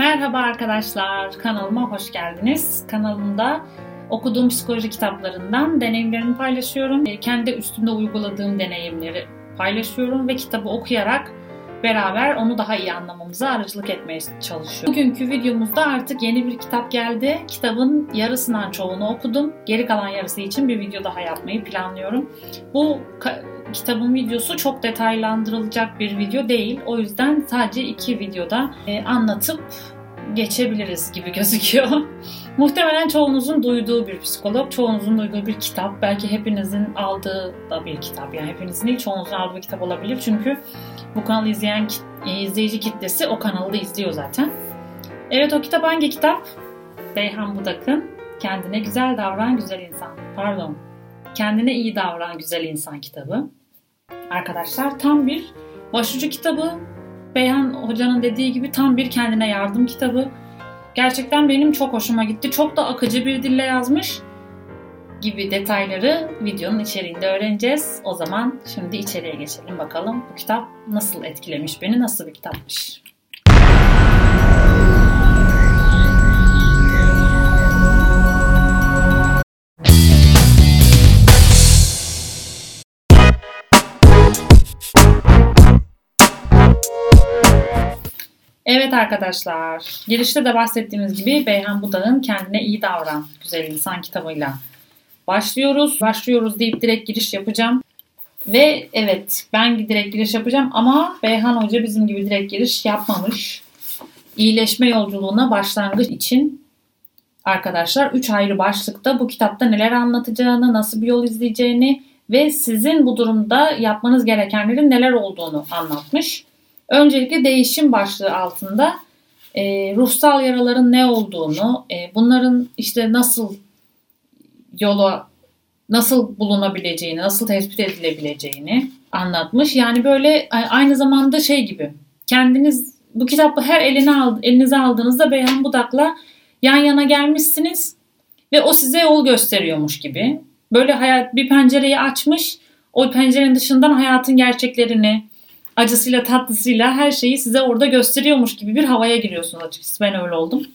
Merhaba arkadaşlar, kanalıma hoş geldiniz. Kanalımda okuduğum psikoloji kitaplarından deneyimlerimi paylaşıyorum. Kendi üstünde uyguladığım deneyimleri paylaşıyorum ve kitabı okuyarak beraber onu daha iyi anlamamıza aracılık etmeye çalışıyorum. Bugünkü videomuzda artık yeni bir kitap geldi. Kitabın yarısından çoğunu okudum. Geri kalan yarısı için bir video daha yapmayı planlıyorum. Bu kitabın videosu çok detaylandırılacak bir video değil. O yüzden sadece iki videoda e, anlatıp geçebiliriz gibi gözüküyor. Muhtemelen çoğunuzun duyduğu bir psikolog, çoğunuzun duyduğu bir kitap. Belki hepinizin aldığı da bir kitap. Yani hepinizin değil çoğunuzun aldığı bir kitap olabilir. Çünkü bu kanalı izleyen e, izleyici kitlesi o kanalı da izliyor zaten. Evet o kitap hangi kitap? Beyhan Budak'ın Kendine Güzel Davran Güzel İnsan. Pardon. Kendine iyi davran güzel insan kitabı. Arkadaşlar tam bir başucu kitabı. Beyhan Hoca'nın dediği gibi tam bir kendine yardım kitabı. Gerçekten benim çok hoşuma gitti. Çok da akıcı bir dille yazmış gibi detayları videonun içeriğinde öğreneceğiz. O zaman şimdi içeriye geçelim bakalım bu kitap nasıl etkilemiş beni, nasıl bir kitapmış. Evet arkadaşlar, girişte de bahsettiğimiz gibi Beyhan Budak'ın Kendine İyi Davran Güzel İnsan kitabıyla başlıyoruz. Başlıyoruz deyip direkt giriş yapacağım. Ve evet ben direkt giriş yapacağım ama Beyhan Hoca bizim gibi direkt giriş yapmamış. İyileşme yolculuğuna başlangıç için arkadaşlar 3 ayrı başlıkta bu kitapta neler anlatacağını, nasıl bir yol izleyeceğini ve sizin bu durumda yapmanız gerekenlerin neler olduğunu anlatmış. Öncelikle değişim başlığı altında e, ruhsal yaraların ne olduğunu, e, bunların işte nasıl yola nasıl bulunabileceğini, nasıl tespit edilebileceğini anlatmış. Yani böyle aynı zamanda şey gibi kendiniz bu kitabı her eline ald, elinize aldığınızda Beyhan Budak'la yan yana gelmişsiniz ve o size yol gösteriyormuş gibi. Böyle hayat bir pencereyi açmış, o pencerenin dışından hayatın gerçeklerini, acısıyla tatlısıyla her şeyi size orada gösteriyormuş gibi bir havaya giriyorsunuz açıkçası. Ben öyle oldum.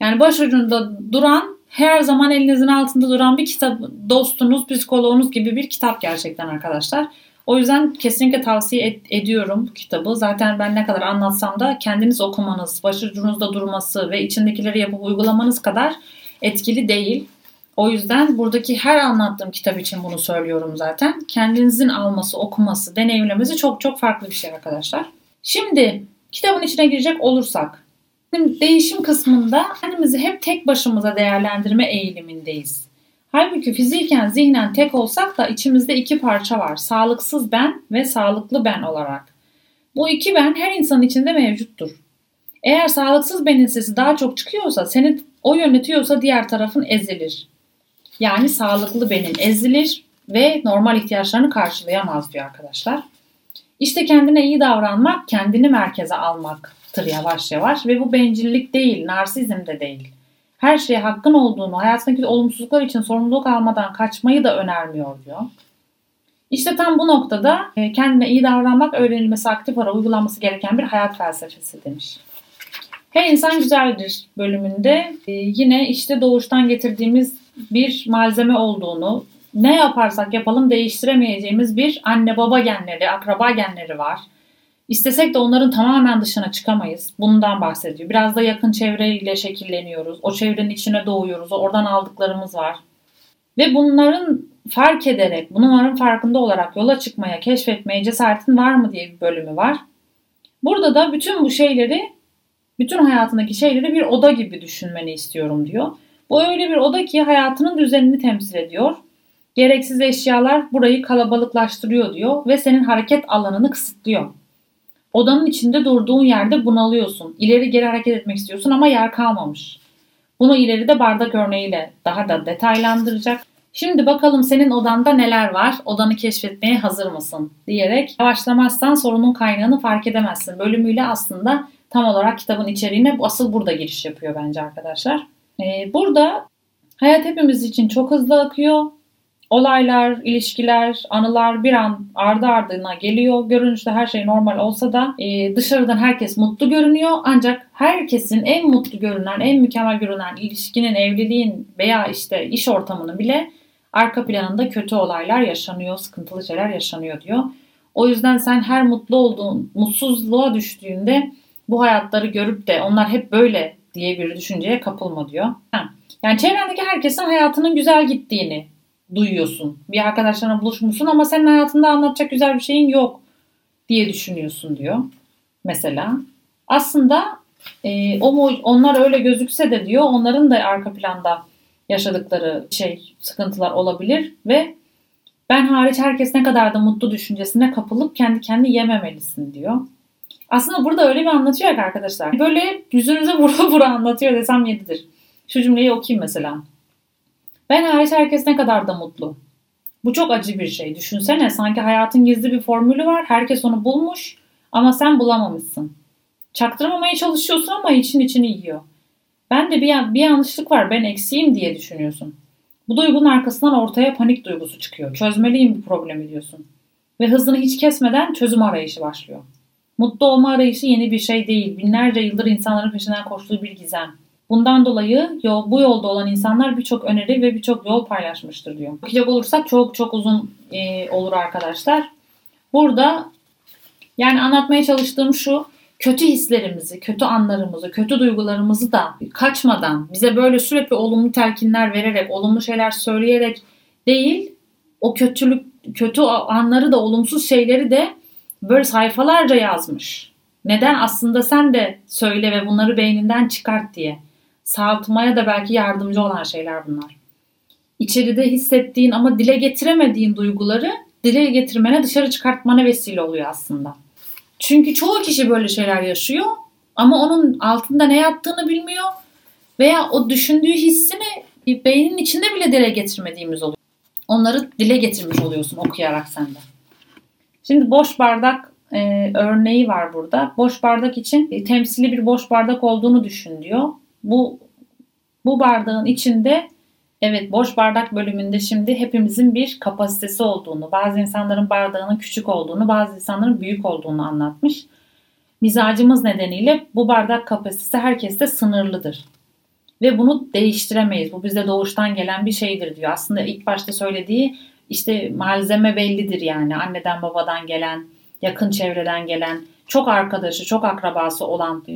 Yani başucunda duran her zaman elinizin altında duran bir kitap, dostunuz, psikoloğunuz gibi bir kitap gerçekten arkadaşlar. O yüzden kesinlikle tavsiye ed- ediyorum bu kitabı. Zaten ben ne kadar anlatsam da kendiniz okumanız, başucunuzda durması ve içindekileri yapıp uygulamanız kadar etkili değil. O yüzden buradaki her anlattığım kitap için bunu söylüyorum zaten. Kendinizin alması, okuması, deneyimlemesi çok çok farklı bir şey arkadaşlar. Şimdi kitabın içine girecek olursak değişim kısmında kendimizi hep tek başımıza değerlendirme eğilimindeyiz. Halbuki fiziken zihnen tek olsak da içimizde iki parça var. Sağlıksız ben ve sağlıklı ben olarak. Bu iki ben her insanın içinde mevcuttur. Eğer sağlıksız benin sesi daha çok çıkıyorsa, seni o yönetiyorsa diğer tarafın ezilir. Yani sağlıklı benin ezilir ve normal ihtiyaçlarını karşılayamaz diyor arkadaşlar. İşte kendine iyi davranmak, kendini merkeze almak tır yavaş yavaş ve bu bencillik değil, narsizm de değil. Her şeye hakkın olduğunu, hayatındaki olumsuzluklar için sorumluluk almadan kaçmayı da önermiyor diyor. İşte tam bu noktada e, kendine iyi davranmak öğrenilmesi, aktif olarak uygulanması gereken bir hayat felsefesi demiş. Her insan güzeldir bölümünde e, yine işte doğuştan getirdiğimiz bir malzeme olduğunu, ne yaparsak yapalım değiştiremeyeceğimiz bir anne baba genleri, akraba genleri var. İstesek de onların tamamen dışına çıkamayız. Bundan bahsediyor. Biraz da yakın çevreyle şekilleniyoruz. O çevrenin içine doğuyoruz. Oradan aldıklarımız var. Ve bunların fark ederek, bunların farkında olarak yola çıkmaya, keşfetmeye cesaretin var mı diye bir bölümü var. Burada da bütün bu şeyleri, bütün hayatındaki şeyleri bir oda gibi düşünmeni istiyorum diyor. Bu öyle bir oda ki hayatının düzenini temsil ediyor. Gereksiz eşyalar burayı kalabalıklaştırıyor diyor ve senin hareket alanını kısıtlıyor. Odanın içinde durduğun yerde bunalıyorsun. İleri geri hareket etmek istiyorsun ama yer kalmamış. Bunu ileride bardak örneğiyle daha da detaylandıracak. Şimdi bakalım senin odanda neler var? Odanı keşfetmeye hazır mısın? diyerek yavaşlamazsan sorunun kaynağını fark edemezsin. Bölümüyle aslında tam olarak kitabın içeriğine asıl burada giriş yapıyor bence arkadaşlar. Ee, burada hayat hepimiz için çok hızlı akıyor. Olaylar, ilişkiler, anılar bir an ardı ardına geliyor. Görünüşte her şey normal olsa da e, dışarıdan herkes mutlu görünüyor. Ancak herkesin en mutlu görünen, en mükemmel görünen ilişkinin, evliliğin veya işte iş ortamının bile arka planında kötü olaylar yaşanıyor, sıkıntılı şeyler yaşanıyor diyor. O yüzden sen her mutlu olduğun, mutsuzluğa düştüğünde bu hayatları görüp de onlar hep böyle diye bir düşünceye kapılma diyor. Yani çevrendeki herkesin hayatının güzel gittiğini duyuyorsun. Bir arkadaşlarına buluşmuşsun ama senin hayatında anlatacak güzel bir şeyin yok diye düşünüyorsun diyor. Mesela. Aslında e, o onlar öyle gözükse de diyor onların da arka planda yaşadıkları şey sıkıntılar olabilir ve ben hariç herkes ne kadar da mutlu düşüncesine kapılıp kendi kendi yememelisin diyor. Aslında burada öyle bir anlatıyor ki arkadaşlar. Böyle yüzünüze vura vura anlatıyor desem yedidir. Şu cümleyi okuyayım mesela. Ben hariç herkes ne kadar da mutlu. Bu çok acı bir şey. Düşünsene sanki hayatın gizli bir formülü var. Herkes onu bulmuş ama sen bulamamışsın. Çaktırmamaya çalışıyorsun ama için içini yiyor. Ben de bir, bir yanlışlık var ben eksiğim diye düşünüyorsun. Bu duygunun arkasından ortaya panik duygusu çıkıyor. Çözmeliyim bu problemi diyorsun. Ve hızını hiç kesmeden çözüm arayışı başlıyor. Mutlu olma arayışı yeni bir şey değil. Binlerce yıldır insanların peşinden koştuğu bir gizem. Bundan dolayı yol, bu yolda olan insanlar birçok öneri ve birçok yol paylaşmıştır diyor. Bakacak olursak çok çok uzun e, olur arkadaşlar. Burada yani anlatmaya çalıştığım şu kötü hislerimizi, kötü anlarımızı, kötü duygularımızı da kaçmadan bize böyle sürekli olumlu telkinler vererek, olumlu şeyler söyleyerek değil, o kötülük, kötü anları da, olumsuz şeyleri de böyle sayfalarca yazmış. Neden? Aslında sen de söyle ve bunları beyninden çıkart diye. Sağaltmaya da belki yardımcı olan şeyler bunlar. İçeride hissettiğin ama dile getiremediğin duyguları dile getirmene, dışarı çıkartmana vesile oluyor aslında. Çünkü çoğu kişi böyle şeyler yaşıyor ama onun altında ne yattığını bilmiyor veya o düşündüğü hissini beynin içinde bile dile getirmediğimiz oluyor. Onları dile getirmiş oluyorsun okuyarak sen de. Şimdi boş bardak e, örneği var burada. Boş bardak için e, temsili bir boş bardak olduğunu düşün diyor. Bu bu bardağın içinde evet boş bardak bölümünde şimdi hepimizin bir kapasitesi olduğunu, bazı insanların bardağının küçük olduğunu, bazı insanların büyük olduğunu anlatmış. Mizacımız nedeniyle bu bardak kapasitesi herkeste sınırlıdır. Ve bunu değiştiremeyiz. Bu bize doğuştan gelen bir şeydir diyor. Aslında ilk başta söylediği işte malzeme bellidir yani. Anneden babadan gelen, yakın çevreden gelen, çok arkadaşı, çok akrabası olan e,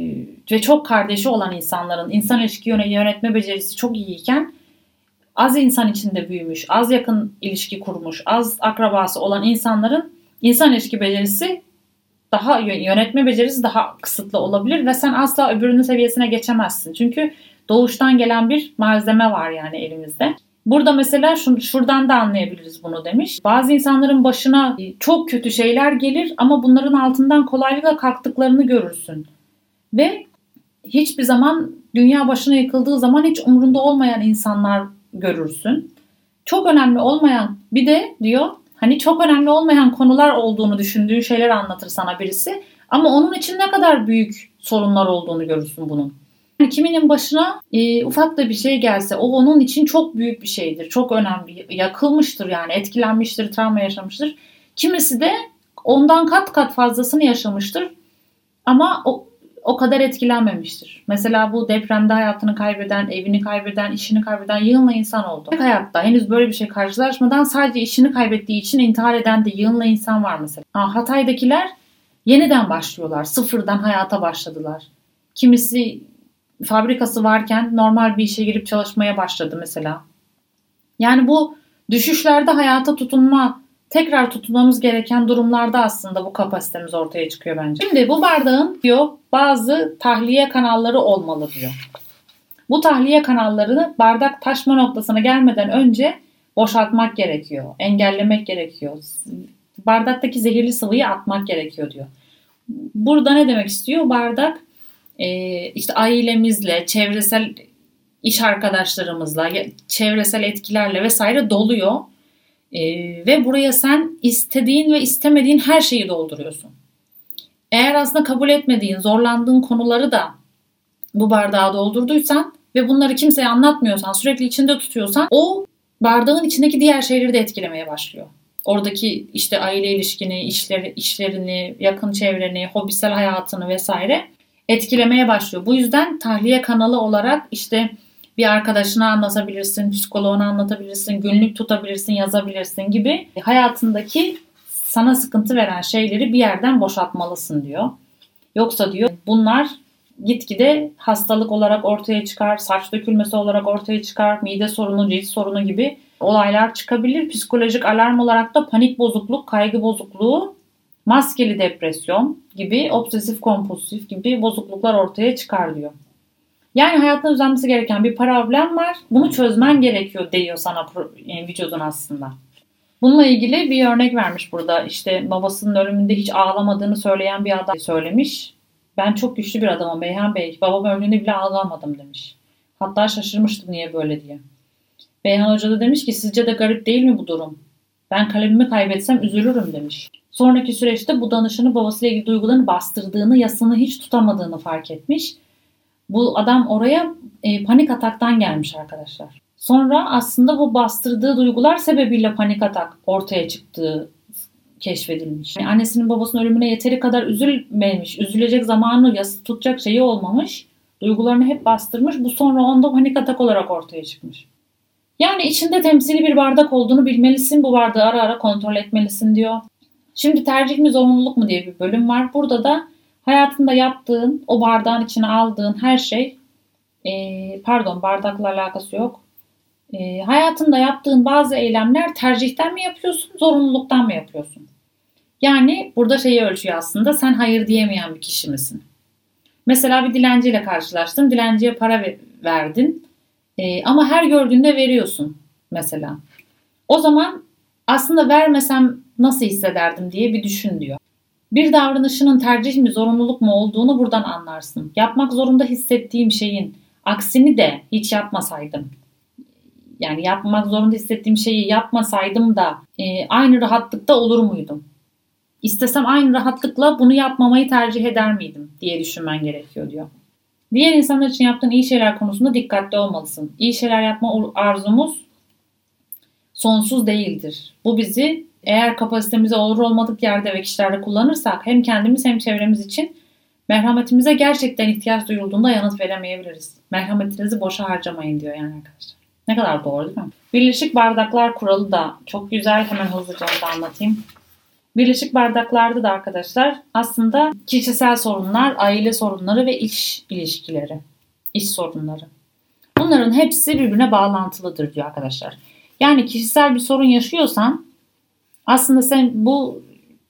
ve çok kardeşi olan insanların insan ilişki yönetme becerisi çok iyiyken az insan içinde büyümüş, az yakın ilişki kurmuş, az akrabası olan insanların insan ilişki becerisi daha yönetme becerisi daha kısıtlı olabilir ve sen asla öbürünün seviyesine geçemezsin. Çünkü doğuştan gelen bir malzeme var yani elimizde. Burada mesela şun, şuradan da anlayabiliriz bunu demiş. Bazı insanların başına çok kötü şeyler gelir ama bunların altından kolaylıkla kalktıklarını görürsün. Ve hiçbir zaman dünya başına yıkıldığı zaman hiç umrunda olmayan insanlar görürsün. Çok önemli olmayan bir de diyor hani çok önemli olmayan konular olduğunu düşündüğün şeyler anlatır sana birisi. Ama onun için ne kadar büyük sorunlar olduğunu görürsün bunun. Kiminin başına e, ufak da bir şey gelse o onun için çok büyük bir şeydir. Çok önemli. Yakılmıştır yani etkilenmiştir, travma yaşamıştır. Kimisi de ondan kat kat fazlasını yaşamıştır. Ama o, o kadar etkilenmemiştir. Mesela bu depremde hayatını kaybeden, evini kaybeden, işini kaybeden yığınla insan oldu. Hayatta henüz böyle bir şey karşılaşmadan sadece işini kaybettiği için intihar eden de yığınla insan var mesela. Ha, Hatay'dakiler yeniden başlıyorlar. Sıfırdan hayata başladılar. Kimisi fabrikası varken normal bir işe girip çalışmaya başladı mesela. Yani bu düşüşlerde hayata tutunma, tekrar tutunmamız gereken durumlarda aslında bu kapasitemiz ortaya çıkıyor bence. Şimdi bu bardağın diyor bazı tahliye kanalları olmalı diyor. Bu tahliye kanallarını bardak taşma noktasına gelmeden önce boşaltmak gerekiyor. Engellemek gerekiyor. Bardaktaki zehirli sıvıyı atmak gerekiyor diyor. Burada ne demek istiyor? Bardak işte ailemizle, çevresel iş arkadaşlarımızla, çevresel etkilerle vesaire doluyor. E, ve buraya sen istediğin ve istemediğin her şeyi dolduruyorsun. Eğer aslında kabul etmediğin, zorlandığın konuları da bu bardağa doldurduysan ve bunları kimseye anlatmıyorsan, sürekli içinde tutuyorsan o bardağın içindeki diğer şeyleri de etkilemeye başlıyor. Oradaki işte aile ilişkini, işleri, işlerini, yakın çevreni, hobisel hayatını vesaire etkilemeye başlıyor. Bu yüzden tahliye kanalı olarak işte bir arkadaşına anlatabilirsin, psikoloğuna anlatabilirsin, günlük tutabilirsin, yazabilirsin gibi hayatındaki sana sıkıntı veren şeyleri bir yerden boşaltmalısın diyor. Yoksa diyor bunlar gitgide hastalık olarak ortaya çıkar, saç dökülmesi olarak ortaya çıkar, mide sorunu, cilt sorunu gibi olaylar çıkabilir. Psikolojik alarm olarak da panik bozukluk, kaygı bozukluğu, maskeli depresyon gibi obsesif kompulsif gibi bozukluklar ortaya çıkar diyor. Yani hayatında düzenlemesi gereken bir problem var. Bunu çözmen gerekiyor diyor sana vücudun aslında. Bununla ilgili bir örnek vermiş burada. İşte babasının ölümünde hiç ağlamadığını söyleyen bir adam söylemiş. Ben çok güçlü bir adamım Beyhan Bey. Babam öldüğünde bile ağlamadım demiş. Hatta şaşırmıştım niye böyle diye. Beyhan Hoca da demiş ki sizce de garip değil mi bu durum? Ben kalemimi kaybetsem üzülürüm demiş. Sonraki süreçte bu danışanı babasıyla ilgili duygularını bastırdığını, yasını hiç tutamadığını fark etmiş. Bu adam oraya e, panik ataktan gelmiş arkadaşlar. Sonra aslında bu bastırdığı duygular sebebiyle panik atak ortaya çıktığı keşfedilmiş. Yani annesinin babasının ölümüne yeteri kadar üzülmemiş, üzülecek zamanı yas tutacak şeyi olmamış. Duygularını hep bastırmış. Bu sonra onda panik atak olarak ortaya çıkmış. Yani içinde temsili bir bardak olduğunu bilmelisin. Bu bardağı ara ara kontrol etmelisin diyor. Şimdi tercih mi zorunluluk mu diye bir bölüm var. Burada da hayatında yaptığın, o bardağın içine aldığın her şey, e, pardon bardakla alakası yok. E, hayatında yaptığın bazı eylemler tercihten mi yapıyorsun, zorunluluktan mı yapıyorsun? Yani burada şeyi ölçüyor aslında sen hayır diyemeyen bir kişi misin? Mesela bir dilenciyle karşılaştın, dilenciye para verdin e, ama her gördüğünde veriyorsun mesela. O zaman aslında vermesem nasıl hissederdim diye bir düşün diyor. Bir davranışının tercih mi zorunluluk mu olduğunu buradan anlarsın. Yapmak zorunda hissettiğim şeyin aksini de hiç yapmasaydım. Yani yapmak zorunda hissettiğim şeyi yapmasaydım da e, aynı rahatlıkta olur muydum? İstesem aynı rahatlıkla bunu yapmamayı tercih eder miydim diye düşünmen gerekiyor diyor. Diğer insanlar için yaptığın iyi şeyler konusunda dikkatli olmalısın. İyi şeyler yapma arzumuz sonsuz değildir. Bu bizi eğer kapasitemize olur olmadık yerde ve kişilerde kullanırsak hem kendimiz hem çevremiz için merhametimize gerçekten ihtiyaç duyulduğunda yanıt veremeyebiliriz. Merhametinizi boşa harcamayın diyor yani arkadaşlar. Ne kadar doğru değil mi? Birleşik bardaklar kuralı da çok güzel. Hemen hızlıca onu da anlatayım. Birleşik bardaklarda da arkadaşlar aslında kişisel sorunlar, aile sorunları ve iş ilişkileri, iş sorunları. Bunların hepsi birbirine bağlantılıdır diyor arkadaşlar. Yani kişisel bir sorun yaşıyorsan aslında sen bu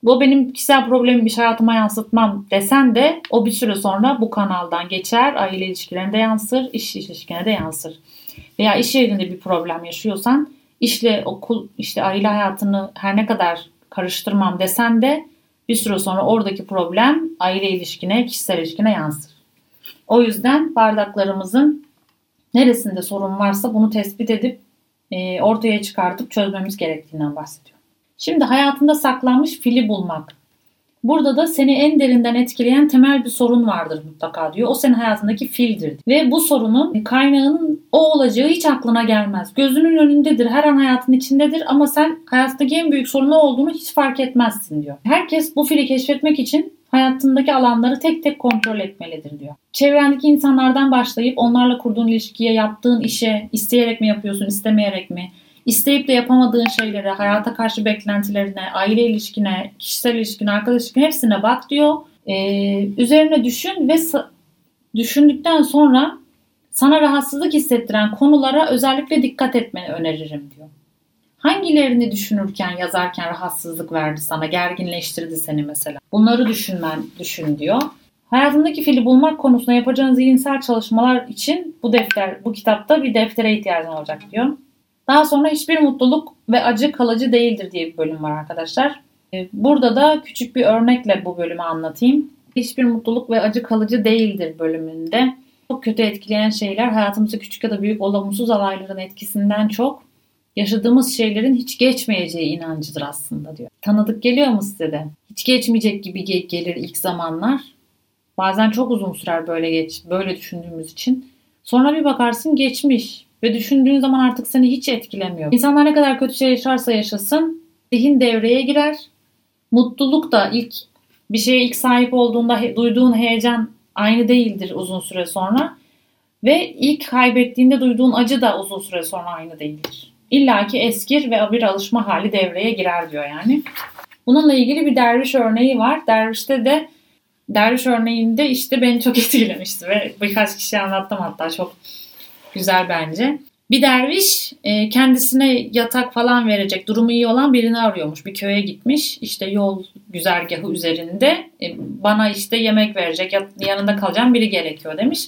bu benim kişisel problemim bir hayatıma yansıtmam desen de o bir süre sonra bu kanaldan geçer. Aile ilişkilerinde yansır, iş ilişkilerine de yansır. Veya iş yerinde bir problem yaşıyorsan işle okul işte aile hayatını her ne kadar karıştırmam desen de bir süre sonra oradaki problem aile ilişkine, kişisel ilişkine yansır. O yüzden bardaklarımızın neresinde sorun varsa bunu tespit edip e, ortaya çıkartıp çözmemiz gerektiğinden bahsediyor. Şimdi hayatında saklanmış fili bulmak. Burada da seni en derinden etkileyen temel bir sorun vardır mutlaka diyor. O senin hayatındaki fildir. Ve bu sorunun kaynağının o olacağı hiç aklına gelmez. Gözünün önündedir, her an hayatın içindedir ama sen hayattaki en büyük sorunu olduğunu hiç fark etmezsin diyor. Herkes bu fili keşfetmek için hayatındaki alanları tek tek kontrol etmelidir diyor. Çevrendeki insanlardan başlayıp onlarla kurduğun ilişkiye, yaptığın işe isteyerek mi yapıyorsun, istemeyerek mi? isteyip de yapamadığın şeylere, hayata karşı beklentilerine, aile ilişkine, kişisel ilişkine, arkadaş ilişkine hepsine bak diyor. Ee, üzerine düşün ve düşündükten sonra sana rahatsızlık hissettiren konulara özellikle dikkat etmeni öneririm diyor. Hangilerini düşünürken, yazarken rahatsızlık verdi sana, gerginleştirdi seni mesela? Bunları düşünmen, düşün diyor. Hayatındaki fili bulmak konusunda yapacağın zihinsel çalışmalar için bu defter, bu kitapta bir deftere ihtiyacın olacak diyor. Daha sonra hiçbir mutluluk ve acı kalıcı değildir diye bir bölüm var arkadaşlar. Ee, burada da küçük bir örnekle bu bölümü anlatayım. Hiçbir mutluluk ve acı kalıcı değildir bölümünde. Çok kötü etkileyen şeyler hayatımızda küçük ya da büyük olumsuz olayların etkisinden çok yaşadığımız şeylerin hiç geçmeyeceği inancıdır aslında diyor. Tanıdık geliyor mu size de? Hiç geçmeyecek gibi gelir ilk zamanlar. Bazen çok uzun sürer böyle geç, böyle düşündüğümüz için. Sonra bir bakarsın geçmiş. ve düşündüğün zaman artık seni hiç etkilemiyor. İnsanlar ne kadar kötü şey yaşarsa yaşasın zihin devreye girer. Mutluluk da ilk bir şeye ilk sahip olduğunda he, duyduğun heyecan aynı değildir uzun süre sonra. Ve ilk kaybettiğinde duyduğun acı da uzun süre sonra aynı değildir. İlla ki eskir ve bir alışma hali devreye girer diyor yani. Bununla ilgili bir derviş örneği var. Dervişte de derviş örneğinde işte beni çok etkilemişti ve birkaç kişi anlattım hatta çok güzel bence. Bir derviş e, kendisine yatak falan verecek durumu iyi olan birini arıyormuş. Bir köye gitmiş işte yol güzergahı üzerinde e, bana işte yemek verecek yanında kalacağım biri gerekiyor demiş.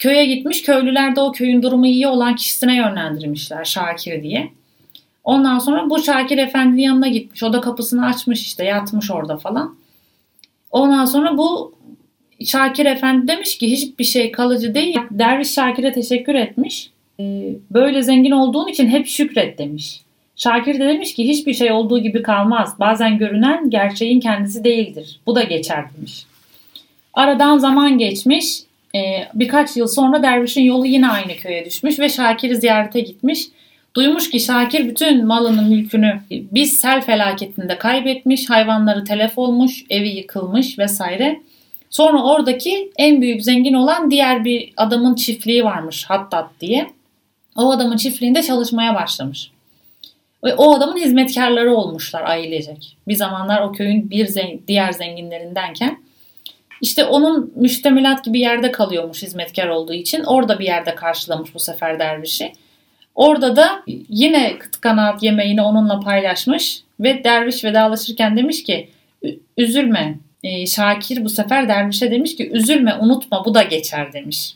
Köye gitmiş köylüler de o köyün durumu iyi olan kişisine yönlendirmişler Şakir diye. Ondan sonra bu Şakir Efendi'nin yanına gitmiş. O da kapısını açmış işte yatmış orada falan. Ondan sonra bu Şakir Efendi demiş ki hiçbir şey kalıcı değil. Derviş Şakir'e teşekkür etmiş. Ee, böyle zengin olduğun için hep şükret demiş. Şakir de demiş ki hiçbir şey olduğu gibi kalmaz. Bazen görünen gerçeğin kendisi değildir. Bu da geçer demiş. Aradan zaman geçmiş. Ee, birkaç yıl sonra dervişin yolu yine aynı köye düşmüş ve Şakir'i ziyarete gitmiş. Duymuş ki Şakir bütün malını mülkünü bir sel felaketinde kaybetmiş, hayvanları telef olmuş, evi yıkılmış vesaire. Sonra oradaki en büyük zengin olan diğer bir adamın çiftliği varmış Hattat diye. O adamın çiftliğinde çalışmaya başlamış. Ve o adamın hizmetkarları olmuşlar ailecek. Bir zamanlar o köyün bir zengin, diğer zenginlerindenken. İşte onun müştemilat gibi yerde kalıyormuş hizmetkar olduğu için. Orada bir yerde karşılamış bu sefer dervişi. Orada da yine kıt kanaat yemeğini onunla paylaşmış ve derviş vedalaşırken demiş ki üzülme e, Şakir bu sefer dervişe demiş ki üzülme unutma bu da geçer demiş.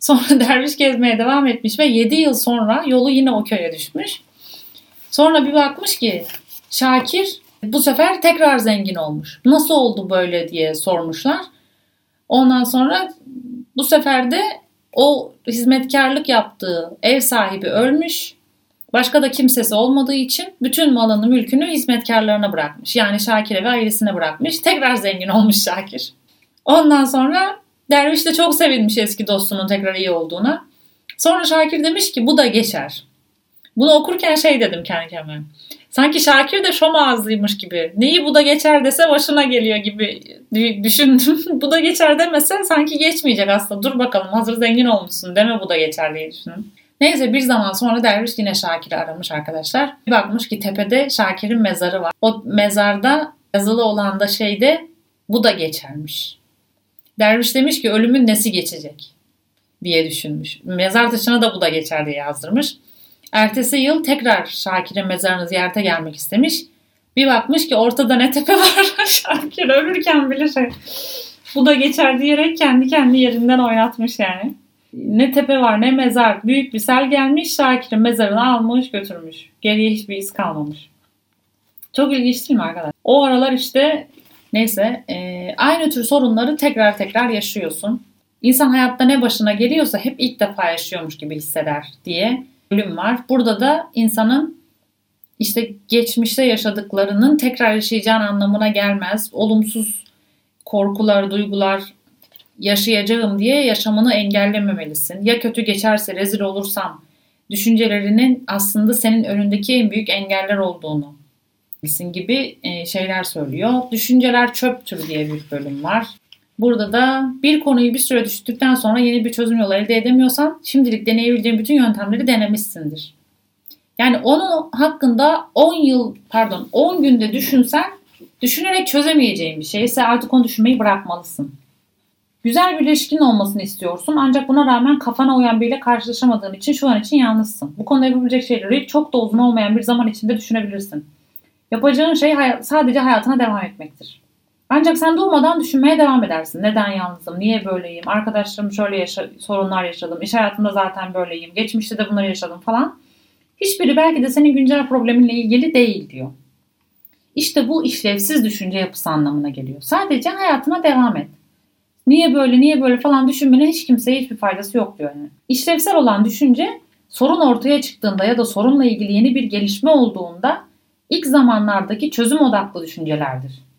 Sonra derviş gezmeye devam etmiş ve 7 yıl sonra yolu yine o köye düşmüş. Sonra bir bakmış ki Şakir bu sefer tekrar zengin olmuş. Nasıl oldu böyle diye sormuşlar. Ondan sonra bu sefer de o hizmetkarlık yaptığı ev sahibi ölmüş. Başka da kimsesi olmadığı için bütün malını mülkünü hizmetkarlarına bırakmış. Yani Şakir'e ve ailesine bırakmış. Tekrar zengin olmuş Şakir. Ondan sonra derviş de çok sevinmiş eski dostunun tekrar iyi olduğuna. Sonra Şakir demiş ki bu da geçer. Bunu okurken şey dedim kendi kendime. Sanki Şakir de şom ağızlıymış gibi. Neyi bu da geçer dese başına geliyor gibi düşündüm. bu da geçer demese sanki geçmeyecek aslında. Dur bakalım hazır zengin olmuşsun deme bu da geçer diye düşündüm. Neyse bir zaman sonra derviş yine Şakir'i aramış arkadaşlar. Bir bakmış ki tepede Şakir'in mezarı var. O mezarda yazılı olan da şeyde bu da geçermiş. Derviş demiş ki ölümün nesi geçecek diye düşünmüş. Mezar taşına da bu da geçer diye yazdırmış. Ertesi yıl tekrar Şakir'in mezarını ziyarete gelmek istemiş. Bir bakmış ki ortada ne tepe var. Şakir ölürken bile şey bu da geçer diyerek kendi kendi yerinden oynatmış yani. Ne tepe var ne mezar. Büyük bir sel gelmiş Şakir'in mezarını almış götürmüş. Geriye hiçbir iz kalmamış. Çok ilginç değil mi arkadaşlar? O aralar işte neyse e, aynı tür sorunları tekrar tekrar yaşıyorsun. İnsan hayatta ne başına geliyorsa hep ilk defa yaşıyormuş gibi hisseder diye bölüm var. Burada da insanın işte geçmişte yaşadıklarının tekrar yaşayacağın anlamına gelmez. Olumsuz korkular, duygular yaşayacağım diye yaşamını engellememelisin. Ya kötü geçerse rezil olursam düşüncelerinin aslında senin önündeki en büyük engeller olduğunu bilsin gibi e, şeyler söylüyor. Düşünceler çöptür diye bir bölüm var. Burada da bir konuyu bir süre düşündükten sonra yeni bir çözüm yolu elde edemiyorsan şimdilik deneyebileceğin bütün yöntemleri denemişsindir. Yani onun hakkında 10 yıl pardon 10 günde düşünsen düşünerek çözemeyeceğin bir şeyse artık onu düşünmeyi bırakmalısın. Güzel bir ilişkin olmasını istiyorsun ancak buna rağmen kafana uyan biriyle karşılaşamadığın için şu an için yalnızsın. Bu konuda yapabilecek şeyleri çok da uzun olmayan bir zaman içinde düşünebilirsin. Yapacağın şey sadece hayatına devam etmektir. Ancak sen durmadan düşünmeye devam edersin. Neden yalnızım? Niye böyleyim? Arkadaşlarım şöyle yaşa- sorunlar yaşadım. İş hayatında zaten böyleyim. Geçmişte de bunları yaşadım falan. Hiçbiri belki de senin güncel probleminle ilgili değil diyor. İşte bu işlevsiz düşünce yapısı anlamına geliyor. Sadece hayatına devam et. Niye böyle niye böyle falan düşünmenin hiç kimseye hiçbir faydası yok diyor. Yani. İşlevsel olan düşünce sorun ortaya çıktığında ya da sorunla ilgili yeni bir gelişme olduğunda ilk zamanlardaki çözüm odaklı düşüncelerdir.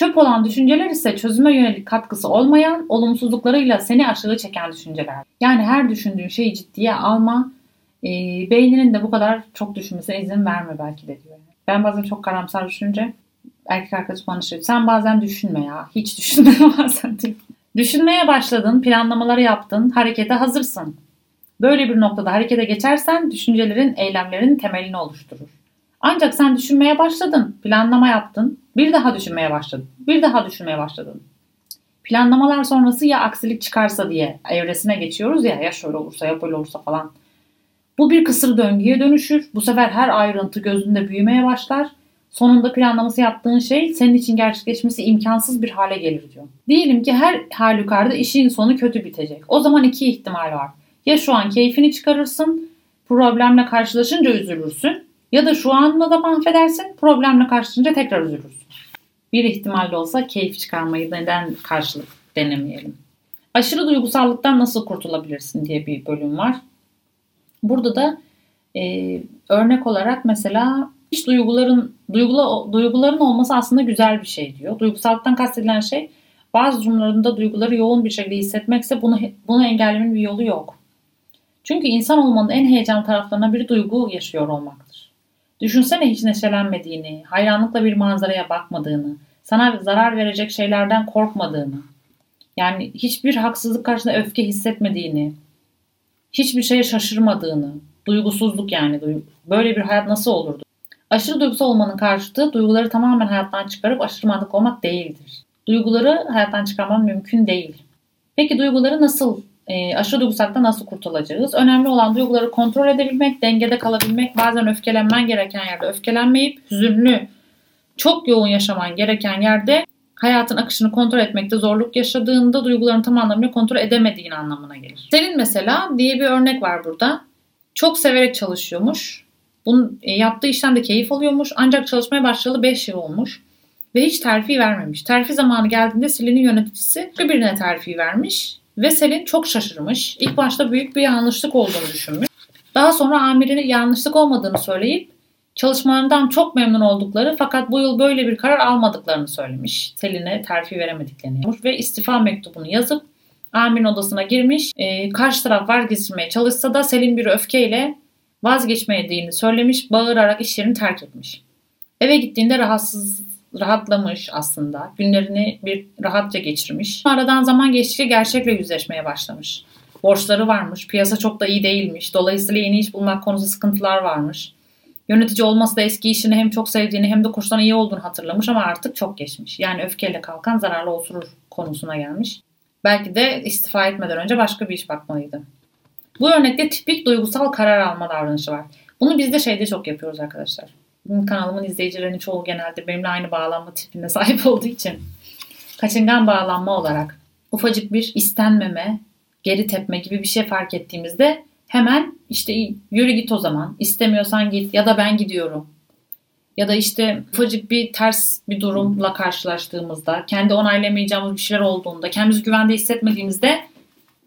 Çöp olan düşünceler ise çözüme yönelik katkısı olmayan, olumsuzluklarıyla seni aşağı çeken düşünceler. Yani her düşündüğün şeyi ciddiye alma, e, beyninin de bu kadar çok düşünmesine izin verme belki de diyor. Ben bazen çok karamsar düşünce erkek arkadaşım bana şey sen bazen düşünme ya. Hiç düşünme bazen. Düşünmeye başladın, planlamaları yaptın, harekete hazırsın. Böyle bir noktada harekete geçersen düşüncelerin, eylemlerin temelini oluşturur. Ancak sen düşünmeye başladın, planlama yaptın, bir daha düşünmeye başladın, bir daha düşünmeye başladın. Planlamalar sonrası ya aksilik çıkarsa diye evresine geçiyoruz ya, ya şöyle olursa ya böyle olursa falan. Bu bir kısır döngüye dönüşür. Bu sefer her ayrıntı gözünde büyümeye başlar. Sonunda planlaması yaptığın şey senin için gerçekleşmesi imkansız bir hale gelir diyor. Diyelim ki her halükarda işin sonu kötü bitecek. O zaman iki ihtimal var. Ya şu an keyfini çıkarırsın, problemle karşılaşınca üzülürsün. Ya da şu anla da mahvedersin, problemle karşılaşınca tekrar üzülürsün. Bir ihtimal de olsa keyif çıkarmayı neden karşılık denemeyelim. Aşırı duygusallıktan nasıl kurtulabilirsin diye bir bölüm var. Burada da e, örnek olarak mesela hiç duyguların duygula, duyguların olması aslında güzel bir şey diyor. Duygusallıktan kastedilen şey bazı durumlarında duyguları yoğun bir şekilde hissetmekse bunu bunu engellemenin bir yolu yok. Çünkü insan olmanın en heyecan taraflarına bir duygu yaşıyor olmaktır. Düşünsene hiç neşelenmediğini, hayranlıkla bir manzaraya bakmadığını, sana zarar verecek şeylerden korkmadığını, yani hiçbir haksızlık karşısında öfke hissetmediğini, hiçbir şeye şaşırmadığını, duygusuzluk yani böyle bir hayat nasıl olurdu? Aşırı duygusal olmanın karşıtı duyguları tamamen hayattan çıkarıp aşırı mantıklı olmak değildir. Duyguları hayattan çıkarman mümkün değil. Peki duyguları nasıl, e, aşırı duygusallıktan nasıl kurtulacağız? Önemli olan duyguları kontrol edebilmek, dengede kalabilmek, bazen öfkelenmen gereken yerde öfkelenmeyip hüzünlü, çok yoğun yaşaman gereken yerde hayatın akışını kontrol etmekte zorluk yaşadığında duyguların tam anlamıyla kontrol edemediğin anlamına gelir. Senin mesela diye bir örnek var burada. Çok severek çalışıyormuş. Bunun e, yaptığı işten de keyif alıyormuş. Ancak çalışmaya başlayalı 5 yıl olmuş. Ve hiç terfi vermemiş. Terfi zamanı geldiğinde Selin'in yöneticisi birine terfi vermiş. Ve Selin çok şaşırmış. İlk başta büyük bir yanlışlık olduğunu düşünmüş. Daha sonra amirine yanlışlık olmadığını söyleyip çalışmalarından çok memnun oldukları fakat bu yıl böyle bir karar almadıklarını söylemiş. Selin'e terfi veremediklerini yapmış ve istifa mektubunu yazıp amirin odasına girmiş. E, karşı taraf vazgeçirmeye çalışsa da Selin bir öfkeyle vazgeçmediğini söylemiş, bağırarak iş yerini terk etmiş. Eve gittiğinde rahatsız rahatlamış aslında. Günlerini bir rahatça geçirmiş. Aradan zaman geçtikçe gerçekle yüzleşmeye başlamış. Borçları varmış, piyasa çok da iyi değilmiş. Dolayısıyla yeni iş bulmak konusu sıkıntılar varmış. Yönetici olması da eski işini hem çok sevdiğini hem de koşuldan iyi olduğunu hatırlamış ama artık çok geçmiş. Yani öfkeyle kalkan zararlı oturur konusuna gelmiş. Belki de istifa etmeden önce başka bir iş bakmalıydı. Bu örnekte tipik duygusal karar alma davranışı var. Bunu biz de şeyde çok yapıyoruz arkadaşlar. Benim kanalımın izleyicilerinin çoğu genelde benimle aynı bağlanma tipine sahip olduğu için kaçıngan bağlanma olarak ufacık bir istenmeme, geri tepme gibi bir şey fark ettiğimizde hemen işte yürü git o zaman. İstemiyorsan git ya da ben gidiyorum. Ya da işte ufacık bir ters bir durumla karşılaştığımızda, kendi onaylamayacağımız bir şeyler olduğunda, kendimizi güvende hissetmediğimizde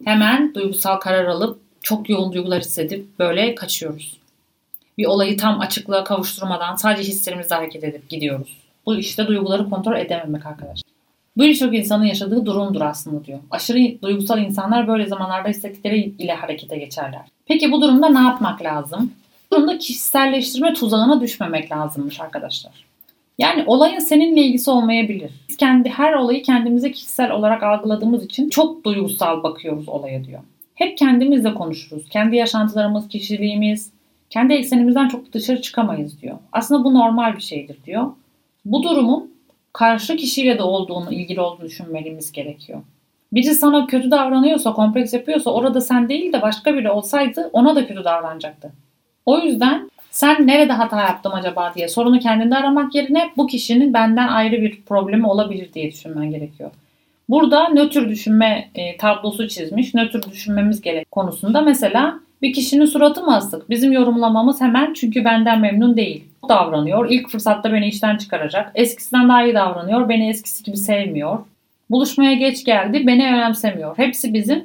hemen duygusal karar alıp çok yoğun duygular hissedip böyle kaçıyoruz. Bir olayı tam açıklığa kavuşturmadan sadece hislerimizle hareket edip gidiyoruz. Bu işte duyguları kontrol edememek arkadaşlar. Bu birçok insanın yaşadığı durumdur aslında diyor. Aşırı duygusal insanlar böyle zamanlarda hissettikleri ile harekete geçerler. Peki bu durumda ne yapmak lazım? Bu durumda kişiselleştirme tuzağına düşmemek lazımmış arkadaşlar. Yani olayın seninle ilgisi olmayabilir. Biz kendi her olayı kendimize kişisel olarak algıladığımız için çok duygusal bakıyoruz olaya diyor. Hep kendimizle konuşuruz. Kendi yaşantılarımız, kişiliğimiz, kendi eksenimizden çok dışarı çıkamayız diyor. Aslında bu normal bir şeydir diyor. Bu durumun karşı kişiyle de olduğunu, ilgili olduğunu düşünmemiz gerekiyor. Biri sana kötü davranıyorsa, kompleks yapıyorsa orada sen değil de başka biri olsaydı ona da kötü davranacaktı. O yüzden sen nerede hata yaptım acaba diye sorunu kendinde aramak yerine bu kişinin benden ayrı bir problemi olabilir diye düşünmen gerekiyor. Burada nötr düşünme e, tablosu çizmiş. Nötr düşünmemiz gerek konusunda mesela bir kişinin suratı mı asık? Bizim yorumlamamız hemen çünkü benden memnun değil. davranıyor. İlk fırsatta beni işten çıkaracak. Eskisinden daha iyi davranıyor. Beni eskisi gibi sevmiyor. Buluşmaya geç geldi. Beni önemsemiyor. Hepsi bizim